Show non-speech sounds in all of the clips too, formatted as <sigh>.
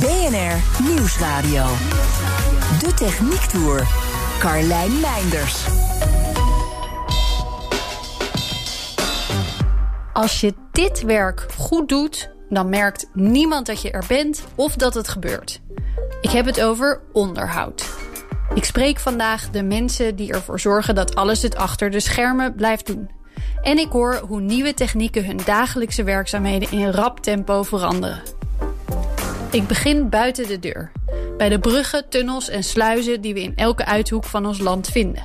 BNR Nieuwsradio. De Techniek Tour. Carlijn Meinders. Als je dit werk goed doet, dan merkt niemand dat je er bent of dat het gebeurt. Ik heb het over onderhoud. Ik spreek vandaag de mensen die ervoor zorgen dat alles het achter de schermen blijft doen. En ik hoor hoe nieuwe technieken hun dagelijkse werkzaamheden in rap tempo veranderen. Ik begin buiten de deur, bij de bruggen, tunnels en sluizen die we in elke uithoek van ons land vinden.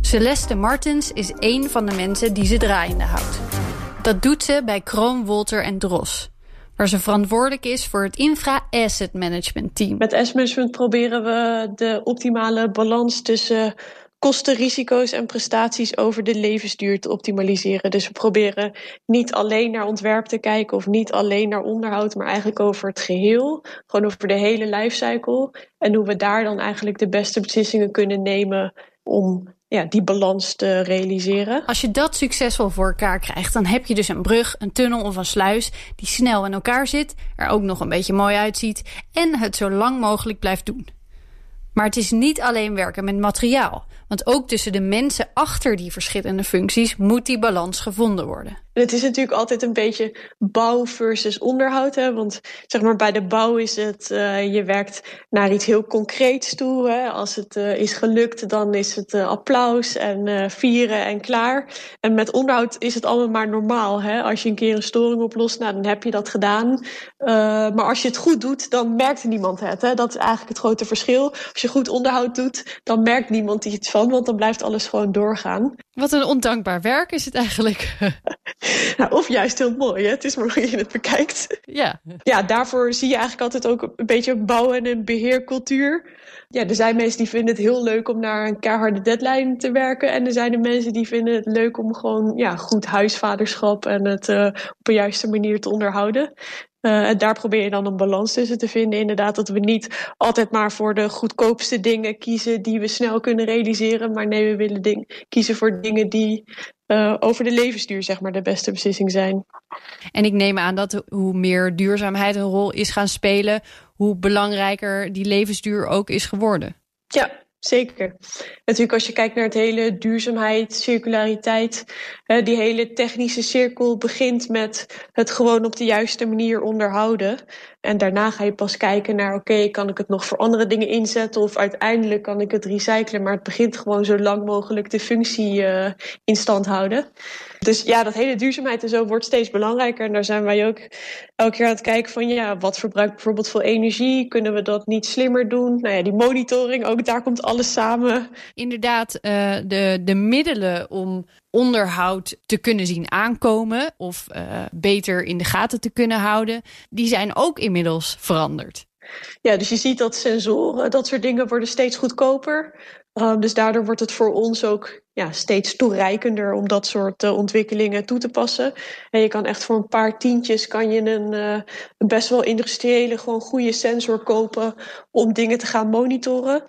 Celeste Martens is één van de mensen die ze draaiende houdt. Dat doet ze bij Kroon, Wolter en Dros, waar ze verantwoordelijk is voor het Infra Asset Management Team. Met Asset Management proberen we de optimale balans tussen kosten, risico's en prestaties over de levensduur te optimaliseren. Dus we proberen niet alleen naar ontwerp te kijken of niet alleen naar onderhoud, maar eigenlijk over het geheel. Gewoon over de hele lifecycle. En hoe we daar dan eigenlijk de beste beslissingen kunnen nemen om ja, die balans te realiseren. Als je dat succesvol voor elkaar krijgt, dan heb je dus een brug, een tunnel of een sluis die snel in elkaar zit, er ook nog een beetje mooi uitziet en het zo lang mogelijk blijft doen. Maar het is niet alleen werken met materiaal. Want ook tussen de mensen achter die verschillende functies moet die balans gevonden worden. Het is natuurlijk altijd een beetje bouw versus onderhoud. Hè? Want zeg maar bij de bouw is het, uh, je werkt naar iets heel concreets toe. Hè? Als het uh, is gelukt, dan is het uh, applaus en vieren en klaar. En met onderhoud is het allemaal maar normaal. Hè? Als je een keer een storing oplost, nou, dan heb je dat gedaan. maar als je het goed doet, dan merkt niemand het. Hè? Dat is eigenlijk het grote verschil. Als je goed onderhoud doet, dan merkt niemand iets van. Want dan blijft alles gewoon doorgaan. Wat een ondankbaar werk is het eigenlijk. <laughs> <laughs> Nou, of juist heel mooi, hè? het is maar hoe je het bekijkt. Ja. ja, daarvoor zie je eigenlijk altijd ook een beetje een bouw- en een beheercultuur. Ja, er zijn mensen die vinden het heel leuk om naar een keiharde deadline te werken. En er zijn de mensen die vinden het leuk om gewoon ja, goed huisvaderschap en het uh, op een juiste manier te onderhouden. Uh, en daar probeer je dan een balans tussen te vinden. Inderdaad, dat we niet altijd maar voor de goedkoopste dingen kiezen die we snel kunnen realiseren. Maar nee, we willen ding, kiezen voor dingen die uh, over de levensduur zeg maar, de beste beslissing zijn. En ik neem aan dat hoe meer duurzaamheid een rol is gaan spelen, hoe belangrijker die levensduur ook is geworden. Ja, Zeker. Natuurlijk als je kijkt naar het hele duurzaamheid, circulariteit, die hele technische cirkel begint met het gewoon op de juiste manier onderhouden. En daarna ga je pas kijken naar, oké, kan ik het nog voor andere dingen inzetten of uiteindelijk kan ik het recyclen. Maar het begint gewoon zo lang mogelijk de functie uh, in stand houden. Dus ja, dat hele duurzaamheid en zo wordt steeds belangrijker. En daar zijn wij ook elke keer aan het kijken van, ja, wat verbruikt bijvoorbeeld veel energie? Kunnen we dat niet slimmer doen? Nou ja, die monitoring, ook daar komt alles samen. Inderdaad, uh, de, de middelen om onderhoud te kunnen zien aankomen of uh, beter in de gaten te kunnen houden, die zijn ook inmiddels veranderd. Ja, dus je ziet dat sensoren, dat soort dingen worden steeds goedkoper. Uh, dus daardoor wordt het voor ons ook ja, steeds toereikender om dat soort uh, ontwikkelingen toe te passen. En je kan echt voor een paar tientjes kan je een, een best wel industriële, gewoon goede sensor kopen om dingen te gaan monitoren.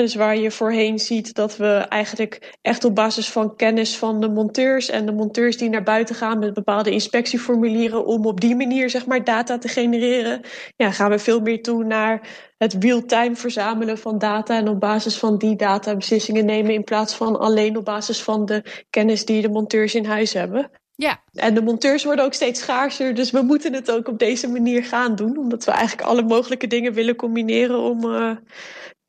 Dus waar je voorheen ziet dat we eigenlijk echt op basis van kennis van de monteurs en de monteurs die naar buiten gaan met bepaalde inspectieformulieren om op die manier zeg maar data te genereren, ja, gaan we veel meer toe naar het real-time verzamelen van data en op basis van die data beslissingen nemen in plaats van alleen op basis van de kennis die de monteurs in huis hebben. Ja. En de monteurs worden ook steeds schaarser, dus we moeten het ook op deze manier gaan doen, omdat we eigenlijk alle mogelijke dingen willen combineren om, uh,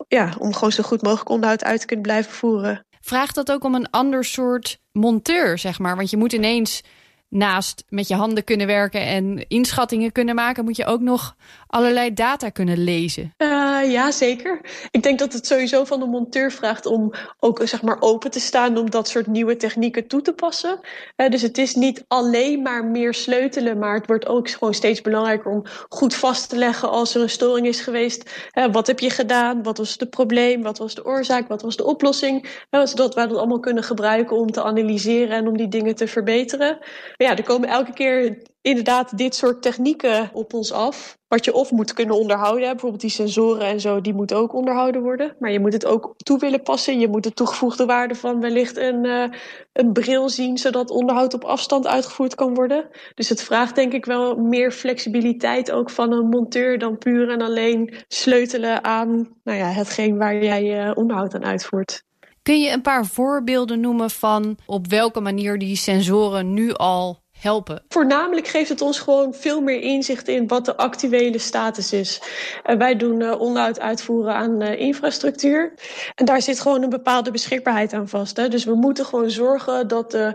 ja, om gewoon zo goed mogelijk onderhoud uit te kunnen blijven voeren. Vraagt dat ook om een ander soort monteur, zeg maar? Want je moet ineens naast met je handen kunnen werken en inschattingen kunnen maken, moet je ook nog allerlei data kunnen lezen. Uh, ja, zeker. Ik denk dat het sowieso van de monteur vraagt om ook zeg maar, open te staan om dat soort nieuwe technieken toe te passen. Uh, dus het is niet alleen maar meer sleutelen, maar het wordt ook gewoon steeds belangrijker om goed vast te leggen als er een storing is geweest. Uh, wat heb je gedaan? Wat was het probleem? Wat was de oorzaak? Wat was de oplossing? zodat wij dat allemaal kunnen gebruiken om te analyseren en om die dingen te verbeteren. Ja, er komen elke keer inderdaad dit soort technieken op ons af. Wat je of moet kunnen onderhouden. Bijvoorbeeld die sensoren en zo, die moeten ook onderhouden worden. Maar je moet het ook toe willen passen. Je moet de toegevoegde waarde van wellicht een, uh, een bril zien... zodat onderhoud op afstand uitgevoerd kan worden. Dus het vraagt denk ik wel meer flexibiliteit ook van een monteur... dan puur en alleen sleutelen aan nou ja, hetgeen waar jij uh, onderhoud aan uitvoert. Kun je een paar voorbeelden noemen van op welke manier die sensoren nu al helpen? Voornamelijk geeft het ons gewoon veel meer inzicht in wat de actuele status is. Uh, wij doen uh, onderhoud uitvoeren aan uh, infrastructuur. En daar zit gewoon een bepaalde beschikbaarheid aan vast. Hè. Dus we moeten gewoon zorgen dat de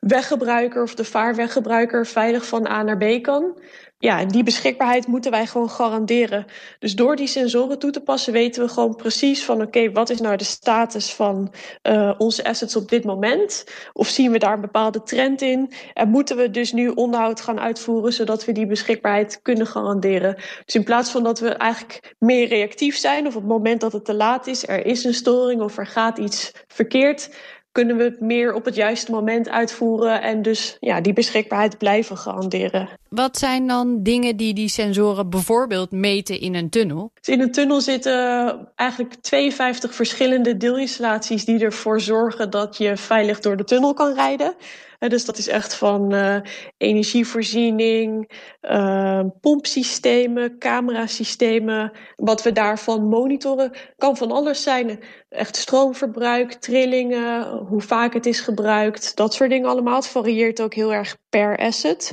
weggebruiker of de vaarweggebruiker veilig van A naar B kan ja, en die beschikbaarheid moeten wij gewoon garanderen. Dus door die sensoren toe te passen weten we gewoon precies van... oké, wat is nou de status van uh, onze assets op dit moment? Of zien we daar een bepaalde trend in? En moeten we dus nu onderhoud gaan uitvoeren... zodat we die beschikbaarheid kunnen garanderen? Dus in plaats van dat we eigenlijk meer reactief zijn... of op het moment dat het te laat is, er is een storing of er gaat iets verkeerd kunnen we het meer op het juiste moment uitvoeren en dus ja, die beschikbaarheid blijven garanderen. Wat zijn dan dingen die die sensoren bijvoorbeeld meten in een tunnel? Dus in een tunnel zitten eigenlijk 52 verschillende deelinstallaties die ervoor zorgen dat je veilig door de tunnel kan rijden. Dus dat is echt van uh, energievoorziening, uh, pompsystemen, camerasystemen. Wat we daarvan monitoren kan van alles zijn. Echt stroomverbruik, trillingen, hoe vaak het is gebruikt. Dat soort dingen allemaal. Het varieert ook heel erg per asset.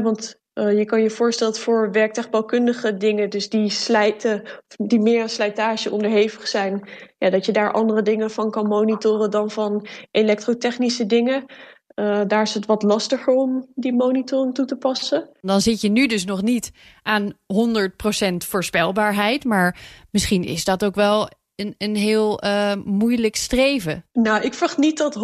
Want uh, je kan je voorstellen dat voor werktuigbouwkundige dingen, dus die slijten, die meer aan slijtage onderhevig zijn, ja, dat je daar andere dingen van kan monitoren dan van elektrotechnische dingen. Uh, daar is het wat lastiger om die monitoring toe te passen. Dan zit je nu dus nog niet aan 100% voorspelbaarheid, maar misschien is dat ook wel een, een heel uh, moeilijk streven. Nou, ik verwacht niet dat 100%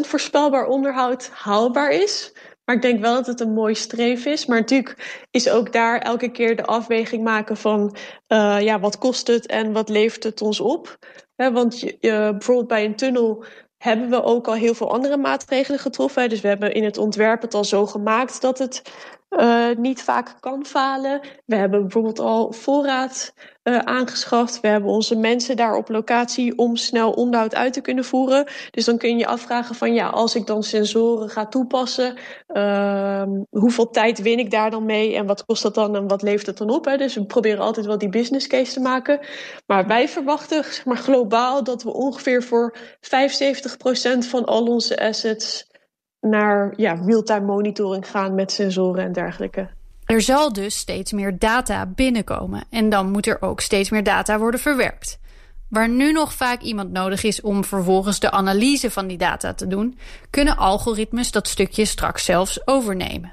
voorspelbaar onderhoud haalbaar is. Maar ik denk wel dat het een mooi streven is. Maar natuurlijk is ook daar elke keer de afweging maken van uh, ja, wat kost het en wat levert het ons op. Want je, bijvoorbeeld bij een tunnel hebben we ook al heel veel andere maatregelen getroffen. Dus we hebben in het ontwerp het al zo gemaakt dat het uh, niet vaak kan falen. We hebben bijvoorbeeld al voorraad uh, aangeschaft. We hebben onze mensen daar op locatie om snel onderhoud uit te kunnen voeren. Dus dan kun je je afvragen van ja, als ik dan sensoren ga toepassen, uh, hoeveel tijd win ik daar dan mee en wat kost dat dan en wat levert het dan op? Hè? Dus we proberen altijd wel die business case te maken. Maar wij verwachten zeg maar, globaal dat we ongeveer voor 75% van al onze assets naar ja, real-time monitoring gaan met sensoren en dergelijke. Er zal dus steeds meer data binnenkomen en dan moet er ook steeds meer data worden verwerkt. Waar nu nog vaak iemand nodig is om vervolgens de analyse van die data te doen, kunnen algoritmes dat stukje straks zelfs overnemen.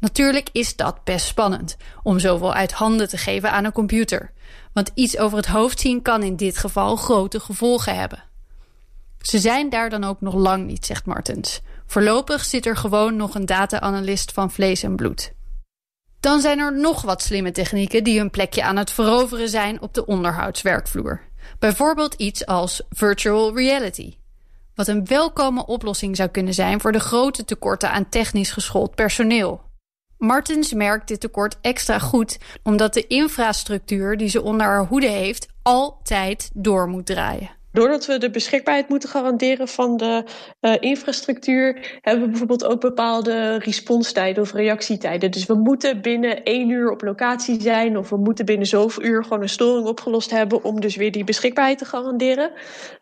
Natuurlijk is dat best spannend om zoveel uit handen te geven aan een computer, want iets over het hoofd zien kan in dit geval grote gevolgen hebben. Ze zijn daar dan ook nog lang niet, zegt Martens. Voorlopig zit er gewoon nog een data-analyst van vlees en bloed. Dan zijn er nog wat slimme technieken die hun plekje aan het veroveren zijn op de onderhoudswerkvloer. Bijvoorbeeld iets als virtual reality. Wat een welkome oplossing zou kunnen zijn voor de grote tekorten aan technisch geschoold personeel. Martens merkt dit tekort extra goed omdat de infrastructuur die ze onder haar hoede heeft altijd door moet draaien. Doordat we de beschikbaarheid moeten garanderen van de uh, infrastructuur, hebben we bijvoorbeeld ook bepaalde responstijden of reactietijden. Dus we moeten binnen één uur op locatie zijn, of we moeten binnen zoveel uur gewoon een storing opgelost hebben om dus weer die beschikbaarheid te garanderen.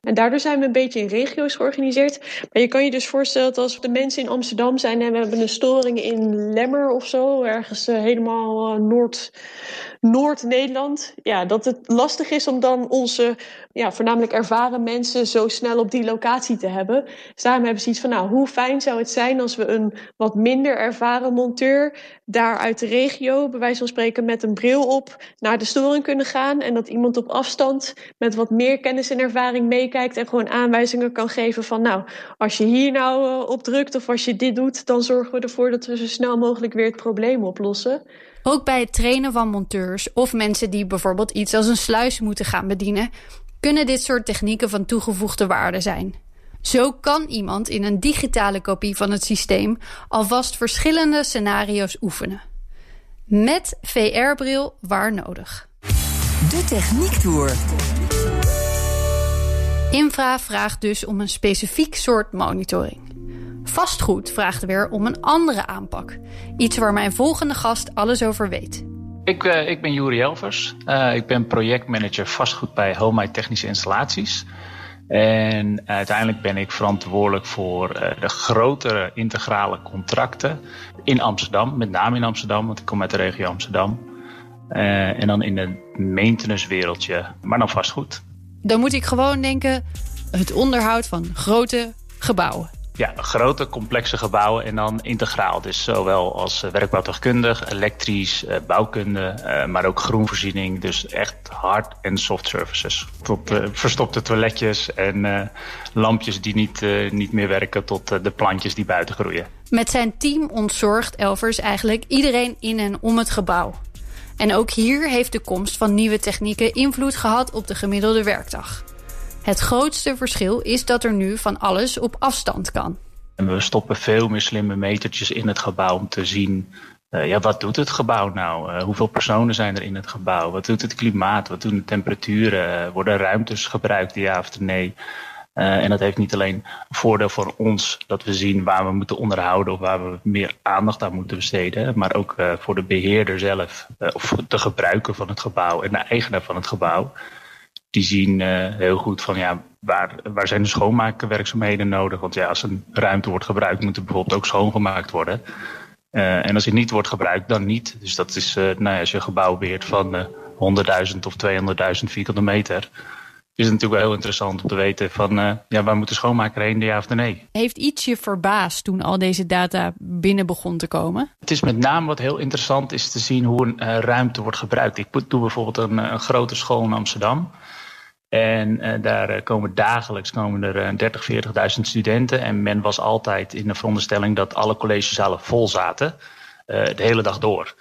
En daardoor zijn we een beetje in regio's georganiseerd. Maar je kan je dus voorstellen dat als de mensen in Amsterdam zijn en we hebben een storing in Lemmer of zo, ergens uh, helemaal uh, Noord, Noord-Nederland, ja, dat het lastig is om dan onze ja, voornamelijk ervaring ervaren mensen zo snel op die locatie te hebben. Dus daarom hebben ze iets van, nou, hoe fijn zou het zijn als we een wat minder ervaren monteur daar uit de regio, bij wijze van spreken met een bril op, naar de storing kunnen gaan. En dat iemand op afstand met wat meer kennis en ervaring meekijkt en gewoon aanwijzingen kan geven van, nou, als je hier nou uh, op drukt of als je dit doet, dan zorgen we ervoor dat we zo snel mogelijk weer het probleem oplossen. Ook bij het trainen van monteurs of mensen die bijvoorbeeld iets als een sluis moeten gaan bedienen, kunnen dit soort technieken van toegevoegde waarde zijn. Zo kan iemand in een digitale kopie van het systeem alvast verschillende scenario's oefenen. Met VR-bril waar nodig. De Techniek Tour. Infra vraagt dus om een specifiek soort monitoring. Vastgoed vraagt weer om een andere aanpak. Iets waar mijn volgende gast alles over weet. Ik, uh, ik ben Juri Elvers. Uh, ik ben projectmanager vastgoed bij Homai Technische Installaties. En uiteindelijk ben ik verantwoordelijk voor uh, de grotere integrale contracten in Amsterdam. Met name in Amsterdam, want ik kom uit de regio Amsterdam. en dan in het maintenance wereldje, maar dan vastgoed. Dan moet ik gewoon denken, het onderhoud van grote gebouwen. Ja, grote, complexe gebouwen en dan integraal. Dus zowel als werkbouwtuigkundig, elektrisch, bouwkunde, maar ook groenvoorziening. Dus echt hard en soft services. Tot uh, verstopte toiletjes en uh, lampjes die niet, uh, niet meer werken tot de plantjes die buiten groeien. Met zijn team ontzorgt Elvers eigenlijk iedereen in en om het gebouw. En ook hier heeft de komst van nieuwe technieken invloed gehad op de gemiddelde werkdag. Het grootste verschil is dat er nu van alles op afstand kan. En we stoppen veel meer slimme metertjes in het gebouw om te zien... Uh, ja, wat doet het gebouw nou? Uh, hoeveel personen zijn er in het gebouw? Wat doet het klimaat? Wat doen de temperaturen? Uh, worden ruimtes gebruikt, ja of nee? en dat heeft niet alleen een voordeel voor ons... dat we zien waar we moeten onderhouden... of waar we meer aandacht aan moeten besteden... maar ook voor de beheerder zelf... of de gebruiker van het gebouw en de eigenaar van het gebouw die zien uh, heel goed van ja, waar, waar zijn de schoonmaakwerkzaamheden nodig? Want ja, als een ruimte wordt gebruikt, moet er bijvoorbeeld ook schoongemaakt worden. Uh, en als het niet wordt gebruikt, dan niet. Dus dat is, uh, nou ja, als je een gebouw beheert van 100.000 of 200.000 vierkante meter, is het natuurlijk wel heel interessant om te weten van ja, waar moet de schoonmaker heen, ja of nee. Heeft iets je verbaasd toen al deze data binnen begon te komen? Het is met name wat heel interessant is te zien hoe een ruimte wordt gebruikt. Ik doe bijvoorbeeld een, een grote school in Amsterdam. En uh, daar komen dagelijks komen er 30, 40.000 studenten. En men was altijd in de veronderstelling dat alle collegezalen vol zaten. Uh, de hele dag door.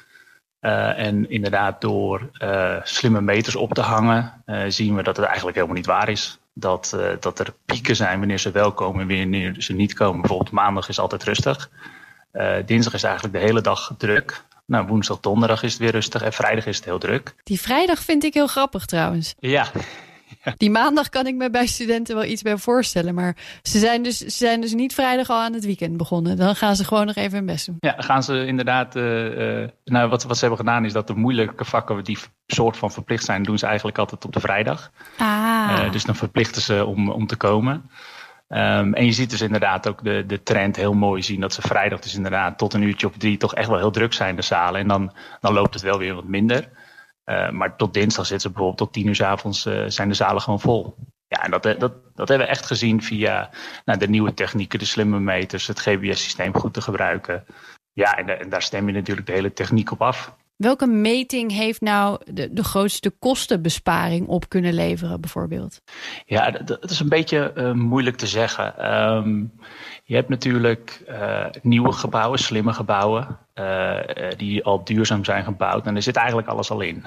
Uh, en inderdaad, door slimme meters op te hangen, zien we dat het eigenlijk helemaal niet waar is. Dat, dat er pieken zijn wanneer ze wel komen en wanneer ze niet komen. Bijvoorbeeld maandag is altijd rustig. dinsdag is eigenlijk de hele dag druk. Nou, woensdag, donderdag is het weer rustig en vrijdag is het heel druk. Die vrijdag vind ik heel grappig trouwens. Ja, die maandag kan ik me bij studenten wel iets bij voorstellen. Maar ze zijn, dus, ze zijn dus niet vrijdag al aan het weekend begonnen. Dan gaan ze gewoon nog even hun best doen. Ja, dan gaan ze inderdaad. Uh, uh, nou, wat, wat ze hebben gedaan is dat de moeilijke vakken die soort van verplicht zijn, doen ze eigenlijk altijd op de vrijdag. Ah. Uh, dus dan verplichten ze om, om te komen. Um, en je ziet dus inderdaad ook de, de trend heel mooi zien dat ze vrijdag dus inderdaad tot een uurtje of drie toch echt wel heel druk zijn, de zalen. En dan, dan loopt het wel weer wat minder. Uh, maar tot dinsdag zitten ze bijvoorbeeld tot tien uur s avonds uh, zijn de zalen gewoon vol. Ja, en dat, dat, dat hebben we echt gezien via nou, de nieuwe technieken, de slimme meters, het GBS-systeem goed te gebruiken. Ja, en, en, daar stem je natuurlijk de hele techniek op af. Welke meting heeft nou de, grootste kostenbesparing op kunnen leveren, bijvoorbeeld? Ja, dat, is een beetje uh, moeilijk te zeggen. Um, je hebt natuurlijk uh, nieuwe gebouwen, slimme gebouwen, uh, die al duurzaam zijn gebouwd. En er zit eigenlijk alles al in.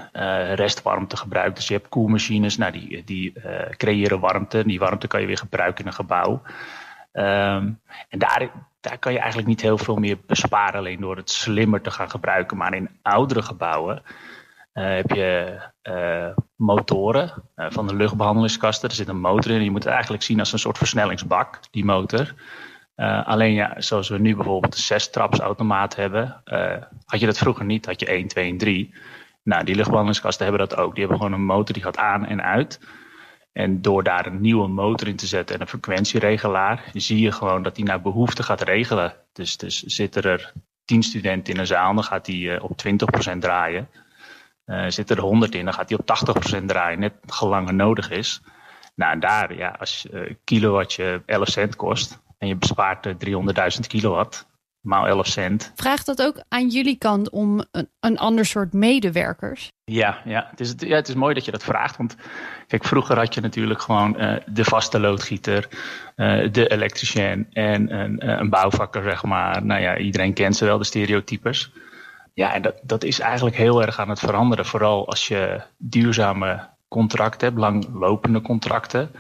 Restwarmte gebruikt. Dus je hebt koelmachines, nou, die, die creëren warmte. Die warmte kan je weer gebruiken in een gebouw. Um, en daar, daar kan je eigenlijk niet heel veel meer besparen, alleen door het slimmer te gaan gebruiken. Maar in oudere gebouwen heb je motoren van de luchtbehandelingskasten. Er zit een motor in. Je moet het eigenlijk zien als een soort versnellingsbak, die motor. Alleen ja, zoals we nu bijvoorbeeld een zes-trapsautomaat hebben, had je dat vroeger niet, had je 1, 2 en 3. Nou, die luchtbehandelingskasten hebben dat ook. Die hebben gewoon een motor die gaat aan en uit. En door daar een nieuwe motor in te zetten en een frequentieregelaar, zie je gewoon dat die naar behoefte gaat regelen. Dus, dus zitten er 10 studenten in een zaal, dan gaat die uh, op 20% draaien. zitten er 100 in, dan gaat die op 80% draaien, net gelang nodig is. Nou, en daar, ja, als uh, kilowatt je 11 cent kost en je bespaart 300.000 kilowatt, maal 11 cent. Vraagt dat ook aan jullie kant om een, een ander soort medewerkers? Ja, ja. Het, is, ja, het is mooi dat je dat vraagt. Want kijk, vroeger had je natuurlijk gewoon uh, de vaste loodgieter, uh, de elektricien en een, een bouwvakker, zeg maar. Nou ja, iedereen kent ze wel, de stereotypes. Ja, en dat, dat is eigenlijk heel erg aan het veranderen. Vooral als je duurzame contracten hebt, langlopende contracten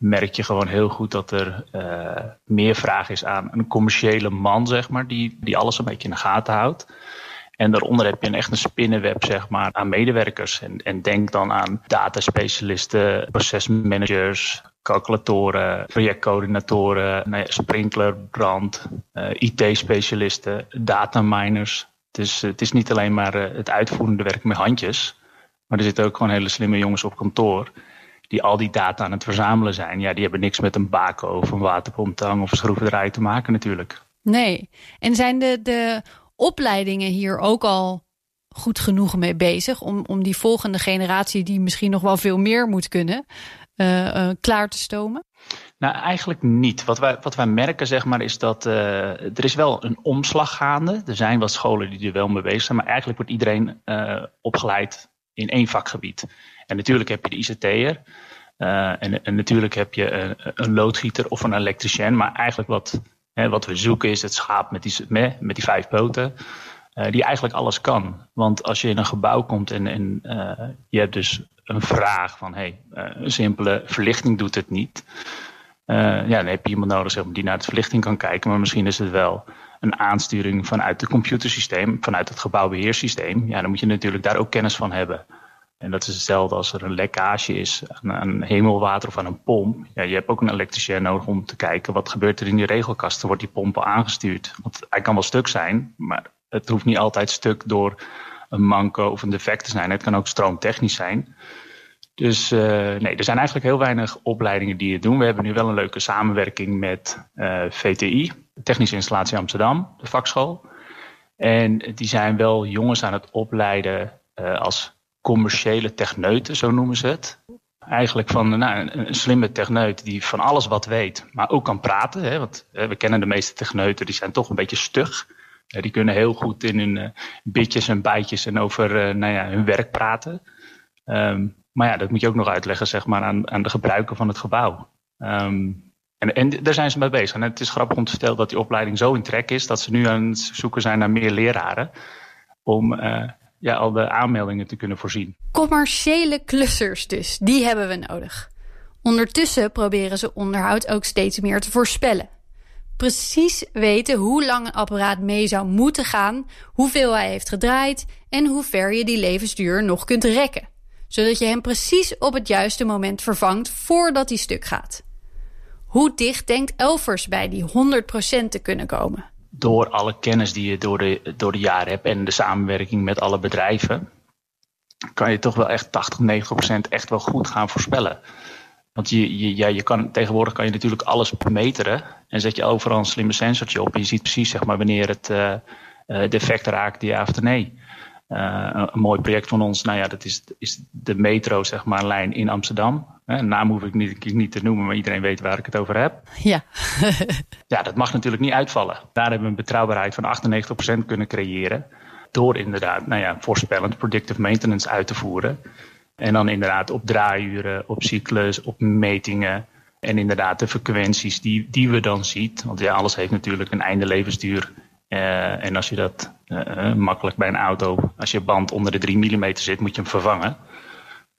merk je gewoon heel goed dat er uh, meer vraag is aan een commerciële man, zeg maar, die, die alles een beetje in de gaten houdt. En daaronder heb je een echt een spinnenweb zeg maar, aan medewerkers. En, en denk dan aan dataspecialisten, procesmanagers, calculatoren, projectcoördinatoren, nou ja, sprinkler, brand, uh, IT-specialisten, dataminers. Dus het is niet alleen maar uh, het uitvoerende werk met handjes, maar er zitten ook gewoon hele slimme jongens op kantoor die al die data aan het verzamelen zijn, ja, die hebben niks met een bako of een waterpomptang of een schroevendraai te maken natuurlijk. Nee. En zijn de, de opleidingen hier ook al goed genoeg mee bezig om, om die volgende generatie, die misschien nog wel veel meer moet kunnen, uh, uh, klaar te stomen? Nou, eigenlijk niet. Wat wij, wat wij merken, zeg maar, is dat uh, er is wel een omslag gaande. Er zijn wat scholen die er wel mee bezig zijn, maar eigenlijk wordt iedereen opgeleid in één vakgebied. En natuurlijk heb je de ICT'er. Uh, en, en, natuurlijk heb je een, een, loodgieter of een elektricien. Maar eigenlijk wat, hè, wat we zoeken is het schaap met die, met die vijf poten. Uh, die eigenlijk alles kan. Want als je in een gebouw komt en, en je hebt dus een vraag van... Hey, een simpele verlichting doet het niet. ja, dan heb je iemand nodig zeg maar, die naar de verlichting kan kijken. Maar misschien is het wel een aansturing vanuit het computersysteem, vanuit het gebouwbeheersysteem. Ja, dan moet je natuurlijk daar ook kennis van hebben. En dat is hetzelfde als er een lekkage is aan, aan hemelwater of aan een pomp. Ja, je hebt ook een elektricien nodig om te kijken wat gebeurt er in die regelkasten. Wordt die pomp aangestuurd? Want hij kan wel stuk zijn, maar het hoeft niet altijd stuk door een manco of een defect te zijn. Het kan ook stroomtechnisch zijn. Dus uh, nee, er zijn eigenlijk heel weinig opleidingen die het doen. We hebben nu wel een leuke samenwerking met uh, VTI, Technische Installatie Amsterdam, de vakschool. En die zijn wel jongens aan het opleiden uh, als commerciële techneuten, zo noemen ze het. Eigenlijk van nou, een, slimme techneut die van alles wat weet, maar ook kan praten. Hè, want hè, we kennen de meeste techneuten, die zijn toch een beetje stug. die kunnen heel goed in hun uh, bitjes en bijtjes en over nou ja, hun werk praten. Um, maar ja, dat moet je ook nog uitleggen zeg maar, aan, aan de gebruiker van het gebouw. Um, en, daar zijn ze mee bezig. En het is grappig om te vertellen dat die opleiding zo in trek is dat ze nu aan het zoeken zijn naar meer leraren. Om uh, ja, al de aanmeldingen te kunnen voorzien. Commerciële klussers dus, die hebben we nodig. Ondertussen proberen ze onderhoud ook steeds meer te voorspellen. Precies weten hoe lang een apparaat mee zou moeten gaan, hoeveel hij heeft gedraaid en hoe ver je die levensduur nog kunt rekken. Zodat je hem precies op het juiste moment vervangt voordat hij stuk gaat. Hoe dicht denkt Elvers bij die 100% te kunnen komen? door alle kennis die je door de, door de jaren hebt en de samenwerking met alle bedrijven, kan je toch wel echt 80, 90 procent echt wel goed gaan voorspellen. Want je, je, ja, je kan, tegenwoordig kan je natuurlijk alles meteren en zet je overal een slimme sensortje op en je ziet precies zeg maar, wanneer het uh, defect raakt, ja of nee. Uh, een mooi project van ons, nou ja, dat is, is de metro, zeg maar, lijn in Amsterdam. Een naam hoef ik niet, niet te noemen, maar iedereen weet waar ik het over heb. Ja. <laughs> ja, dat mag natuurlijk niet uitvallen. Daar hebben we een betrouwbaarheid van 98% kunnen creëren. Door inderdaad, nou ja, voorspellend predictive maintenance uit te voeren. En dan inderdaad op draaiuren, op cyclus, op metingen. En inderdaad de frequenties die, die we dan zien. Want ja, alles heeft natuurlijk een einde levensduur. Uh, en als je dat uh, makkelijk bij een auto, als je band onder de 3 mm zit, moet je hem vervangen.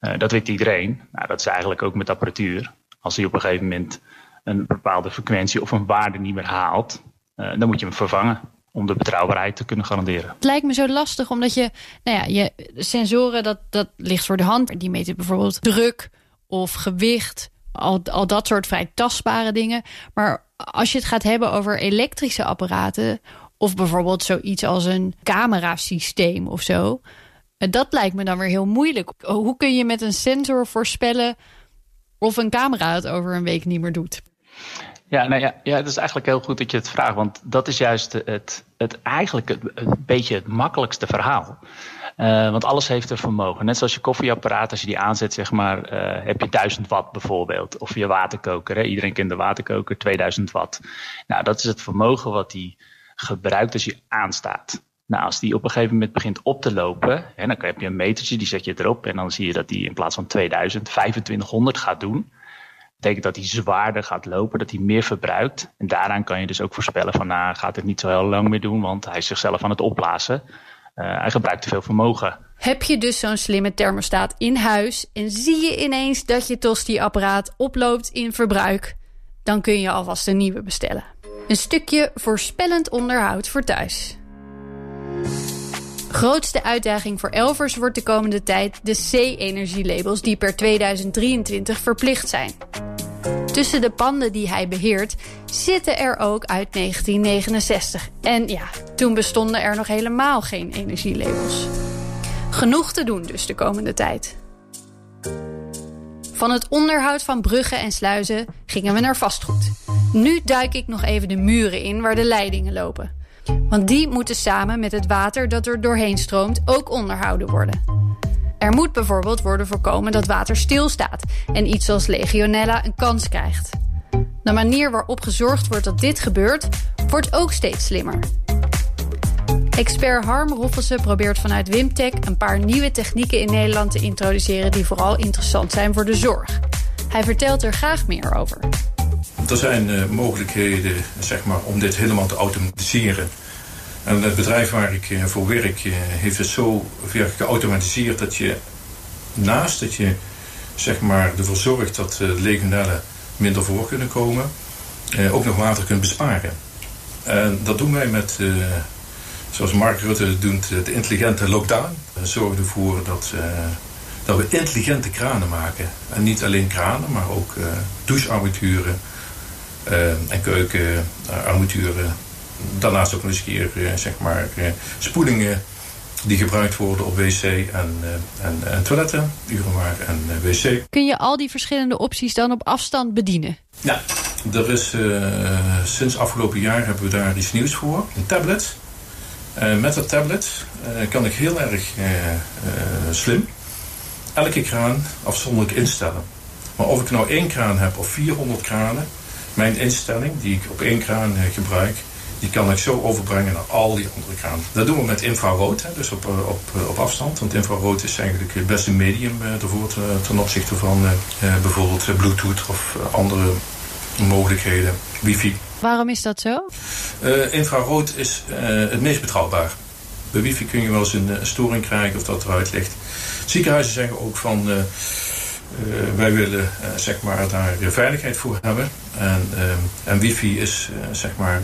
Uh, dat weet iedereen. Nou, dat is eigenlijk ook met apparatuur. Als hij op een gegeven moment een bepaalde frequentie of een waarde niet meer haalt, dan moet je hem vervangen om de betrouwbaarheid te kunnen garanderen. Het lijkt me zo lastig, omdat je, nou ja, je sensoren, dat, dat ligt voor de hand. Die meten bijvoorbeeld druk of gewicht, al, al dat soort vrij tastbare dingen. Maar als je het gaat hebben over elektrische apparaten of bijvoorbeeld zoiets als een camerasysteem of zo. Eh, dat lijkt me dan weer heel moeilijk. Hoe kun je met een sensor voorspellen of een camera het over een week niet meer doet? Ja, nou ja, ja, het is eigenlijk heel goed dat je het vraagt. Want dat is juist het, het eigenlijk het, een beetje het makkelijkste verhaal. Uh, want alles heeft een vermogen. Net zoals je koffieapparaat, als je die aanzet, zeg maar, uh, heb je 1000 watt bijvoorbeeld. Of je waterkoker. Hè? Iedereen kent de waterkoker, 2000 watt. Nou, dat is het vermogen wat die gebruikt als je aanstaat. Nou, als die op een gegeven moment begint op te lopen, hè, dan heb je een metertje, die zet je erop en dan zie je dat die in plaats van 2000 2500 gaat doen betekent dat hij zwaarder gaat lopen, dat hij meer verbruikt. En daaraan kan je dus ook voorspellen van, nou, gaat het niet zo heel lang meer doen, want hij is zichzelf aan het opblazen. Uh, hij gebruikt te veel vermogen. Heb je dus zo'n slimme thermostaat in huis en zie je ineens dat je tosti-apparaat oploopt in verbruik, dan kun je alvast een nieuwe bestellen. Een stukje voorspellend onderhoud voor thuis. Grootste uitdaging voor Elvers wordt de komende tijd de C-energielabels die per 2023 verplicht zijn. Tussen de panden die hij beheert zitten er ook uit 1969. En ja, toen bestonden er nog helemaal geen energielabels. Genoeg te doen dus de komende tijd. Van het onderhoud van bruggen en sluizen gingen we naar vastgoed. Nu duik ik nog even de muren in waar de leidingen lopen. Want die moeten samen met het water dat er doorheen stroomt ook onderhouden worden. Er moet bijvoorbeeld worden voorkomen dat water stilstaat en iets als legionella een kans krijgt. De manier waarop gezorgd wordt dat dit gebeurt, wordt ook steeds slimmer. Expert Harm Roffelsen probeert vanuit Wimtech een paar nieuwe technieken in Nederland te introduceren die vooral interessant zijn voor de zorg. Hij vertelt er graag meer over. Er zijn uh, mogelijkheden zeg maar, om dit helemaal te automatiseren. En het bedrijf waar ik uh, voor werk uh, heeft het zo ver geautomatiseerd dat je naast dat je zeg maar, ervoor zorgt dat legionellen minder voor kunnen komen, ook nog water kunt besparen. En dat doen wij met, zoals Mark Rutte doet, de intelligente lockdown. We zorgen ervoor dat dat we intelligente kranen maken. En niet alleen kranen, maar ook uh, uh, en keukenarmaturen. Daarnaast ook nog eens een keer uh, zeg maar, spoelingen die gebruikt worden op wc en, en, en toiletten, urenwaar en wc. Kun je al die verschillende opties dan op afstand bedienen? Ja, er is sinds afgelopen jaar hebben we daar iets nieuws voor. Een tablet. met dat tablet kan ik heel erg slim elke kraan afzonderlijk instellen. Maar of ik nou één kraan heb of 400 kranen, mijn instelling die ik op één kraan eh, gebruik, die kan ik zo overbrengen naar al die andere kranen. Dat doen we met infrarood, hè, dus op, eh, op, eh, op afstand. Want infrarood is eigenlijk het beste medium ervoor ten opzichte van bijvoorbeeld Bluetooth of andere mogelijkheden, wifi. Waarom is dat zo? infrarood is het meest betrouwbaar. Bij wifi kun je wel eens een storing krijgen of dat eruit ligt. Ziekenhuizen zeggen ook van uh, wij willen zeg maar daar veiligheid voor hebben. En, en wifi is zeg maar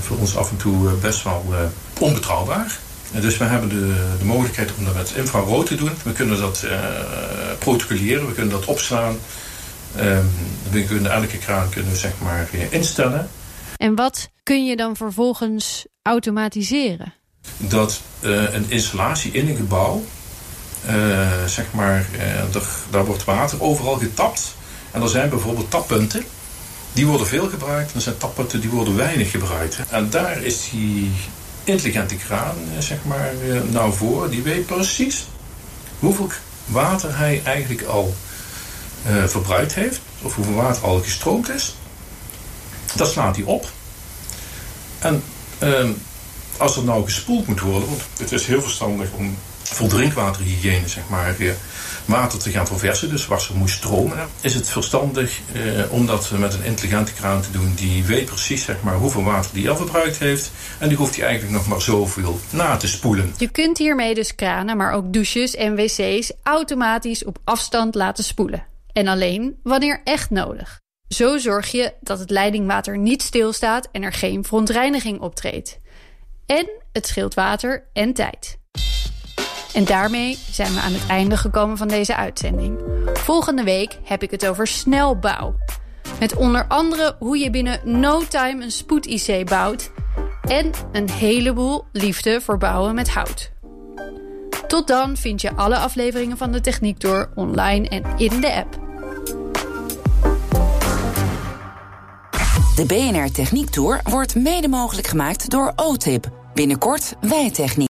voor ons af en toe best wel onbetrouwbaar. En dus we hebben de, de mogelijkheid om dat met infrarood te doen. We kunnen dat protocoleren, we kunnen dat opslaan. Ehm, we kunnen elke kraan kunnen we, zeg maar instellen. En wat kun je dan vervolgens automatiseren? Dat een installatie in een gebouw uh, zeg maar, uh, er, daar wordt water overal getapt. En er zijn bijvoorbeeld tappunten. Die worden veel gebruikt. Er zijn tappunten die worden weinig gebruikt. En daar is die intelligente kraan, eh, zeg maar, nou voor. Die weet precies hoeveel water hij eigenlijk al verbruikt heeft. Of hoeveel water al gestroomd is. Dat slaat hij op. En ehm, als er nou gespoeld moet worden, want het is heel verstandig om voor drinkwaterhygiëne, zeg maar, water te gaan verversen, dus wasser moet stromen, is het verstandig eh, om dat met een intelligente kraan te doen. Die weet precies zeg maar, hoeveel water die al verbruikt heeft. En die hoeft hij eigenlijk nog maar zoveel na te spoelen. Je kunt hiermee dus kranen, maar ook douches en wc's automatisch op afstand laten spoelen. En alleen wanneer echt nodig. Zo zorg je dat het leidingwater niet stilstaat en er geen verontreiniging optreedt. En het scheelt water en tijd. En daarmee zijn we aan het einde gekomen van deze uitzending. Volgende week heb ik het over snelbouw. Met onder andere hoe je binnen no time een spoed-IC bouwt. En een heleboel liefde voor bouwen met hout. Tot dan vind je alle afleveringen van de Techniek Door online en in de app. De BNR Techniek Tour wordt mede mogelijk gemaakt door OTIP. Binnenkort Wijtechniek.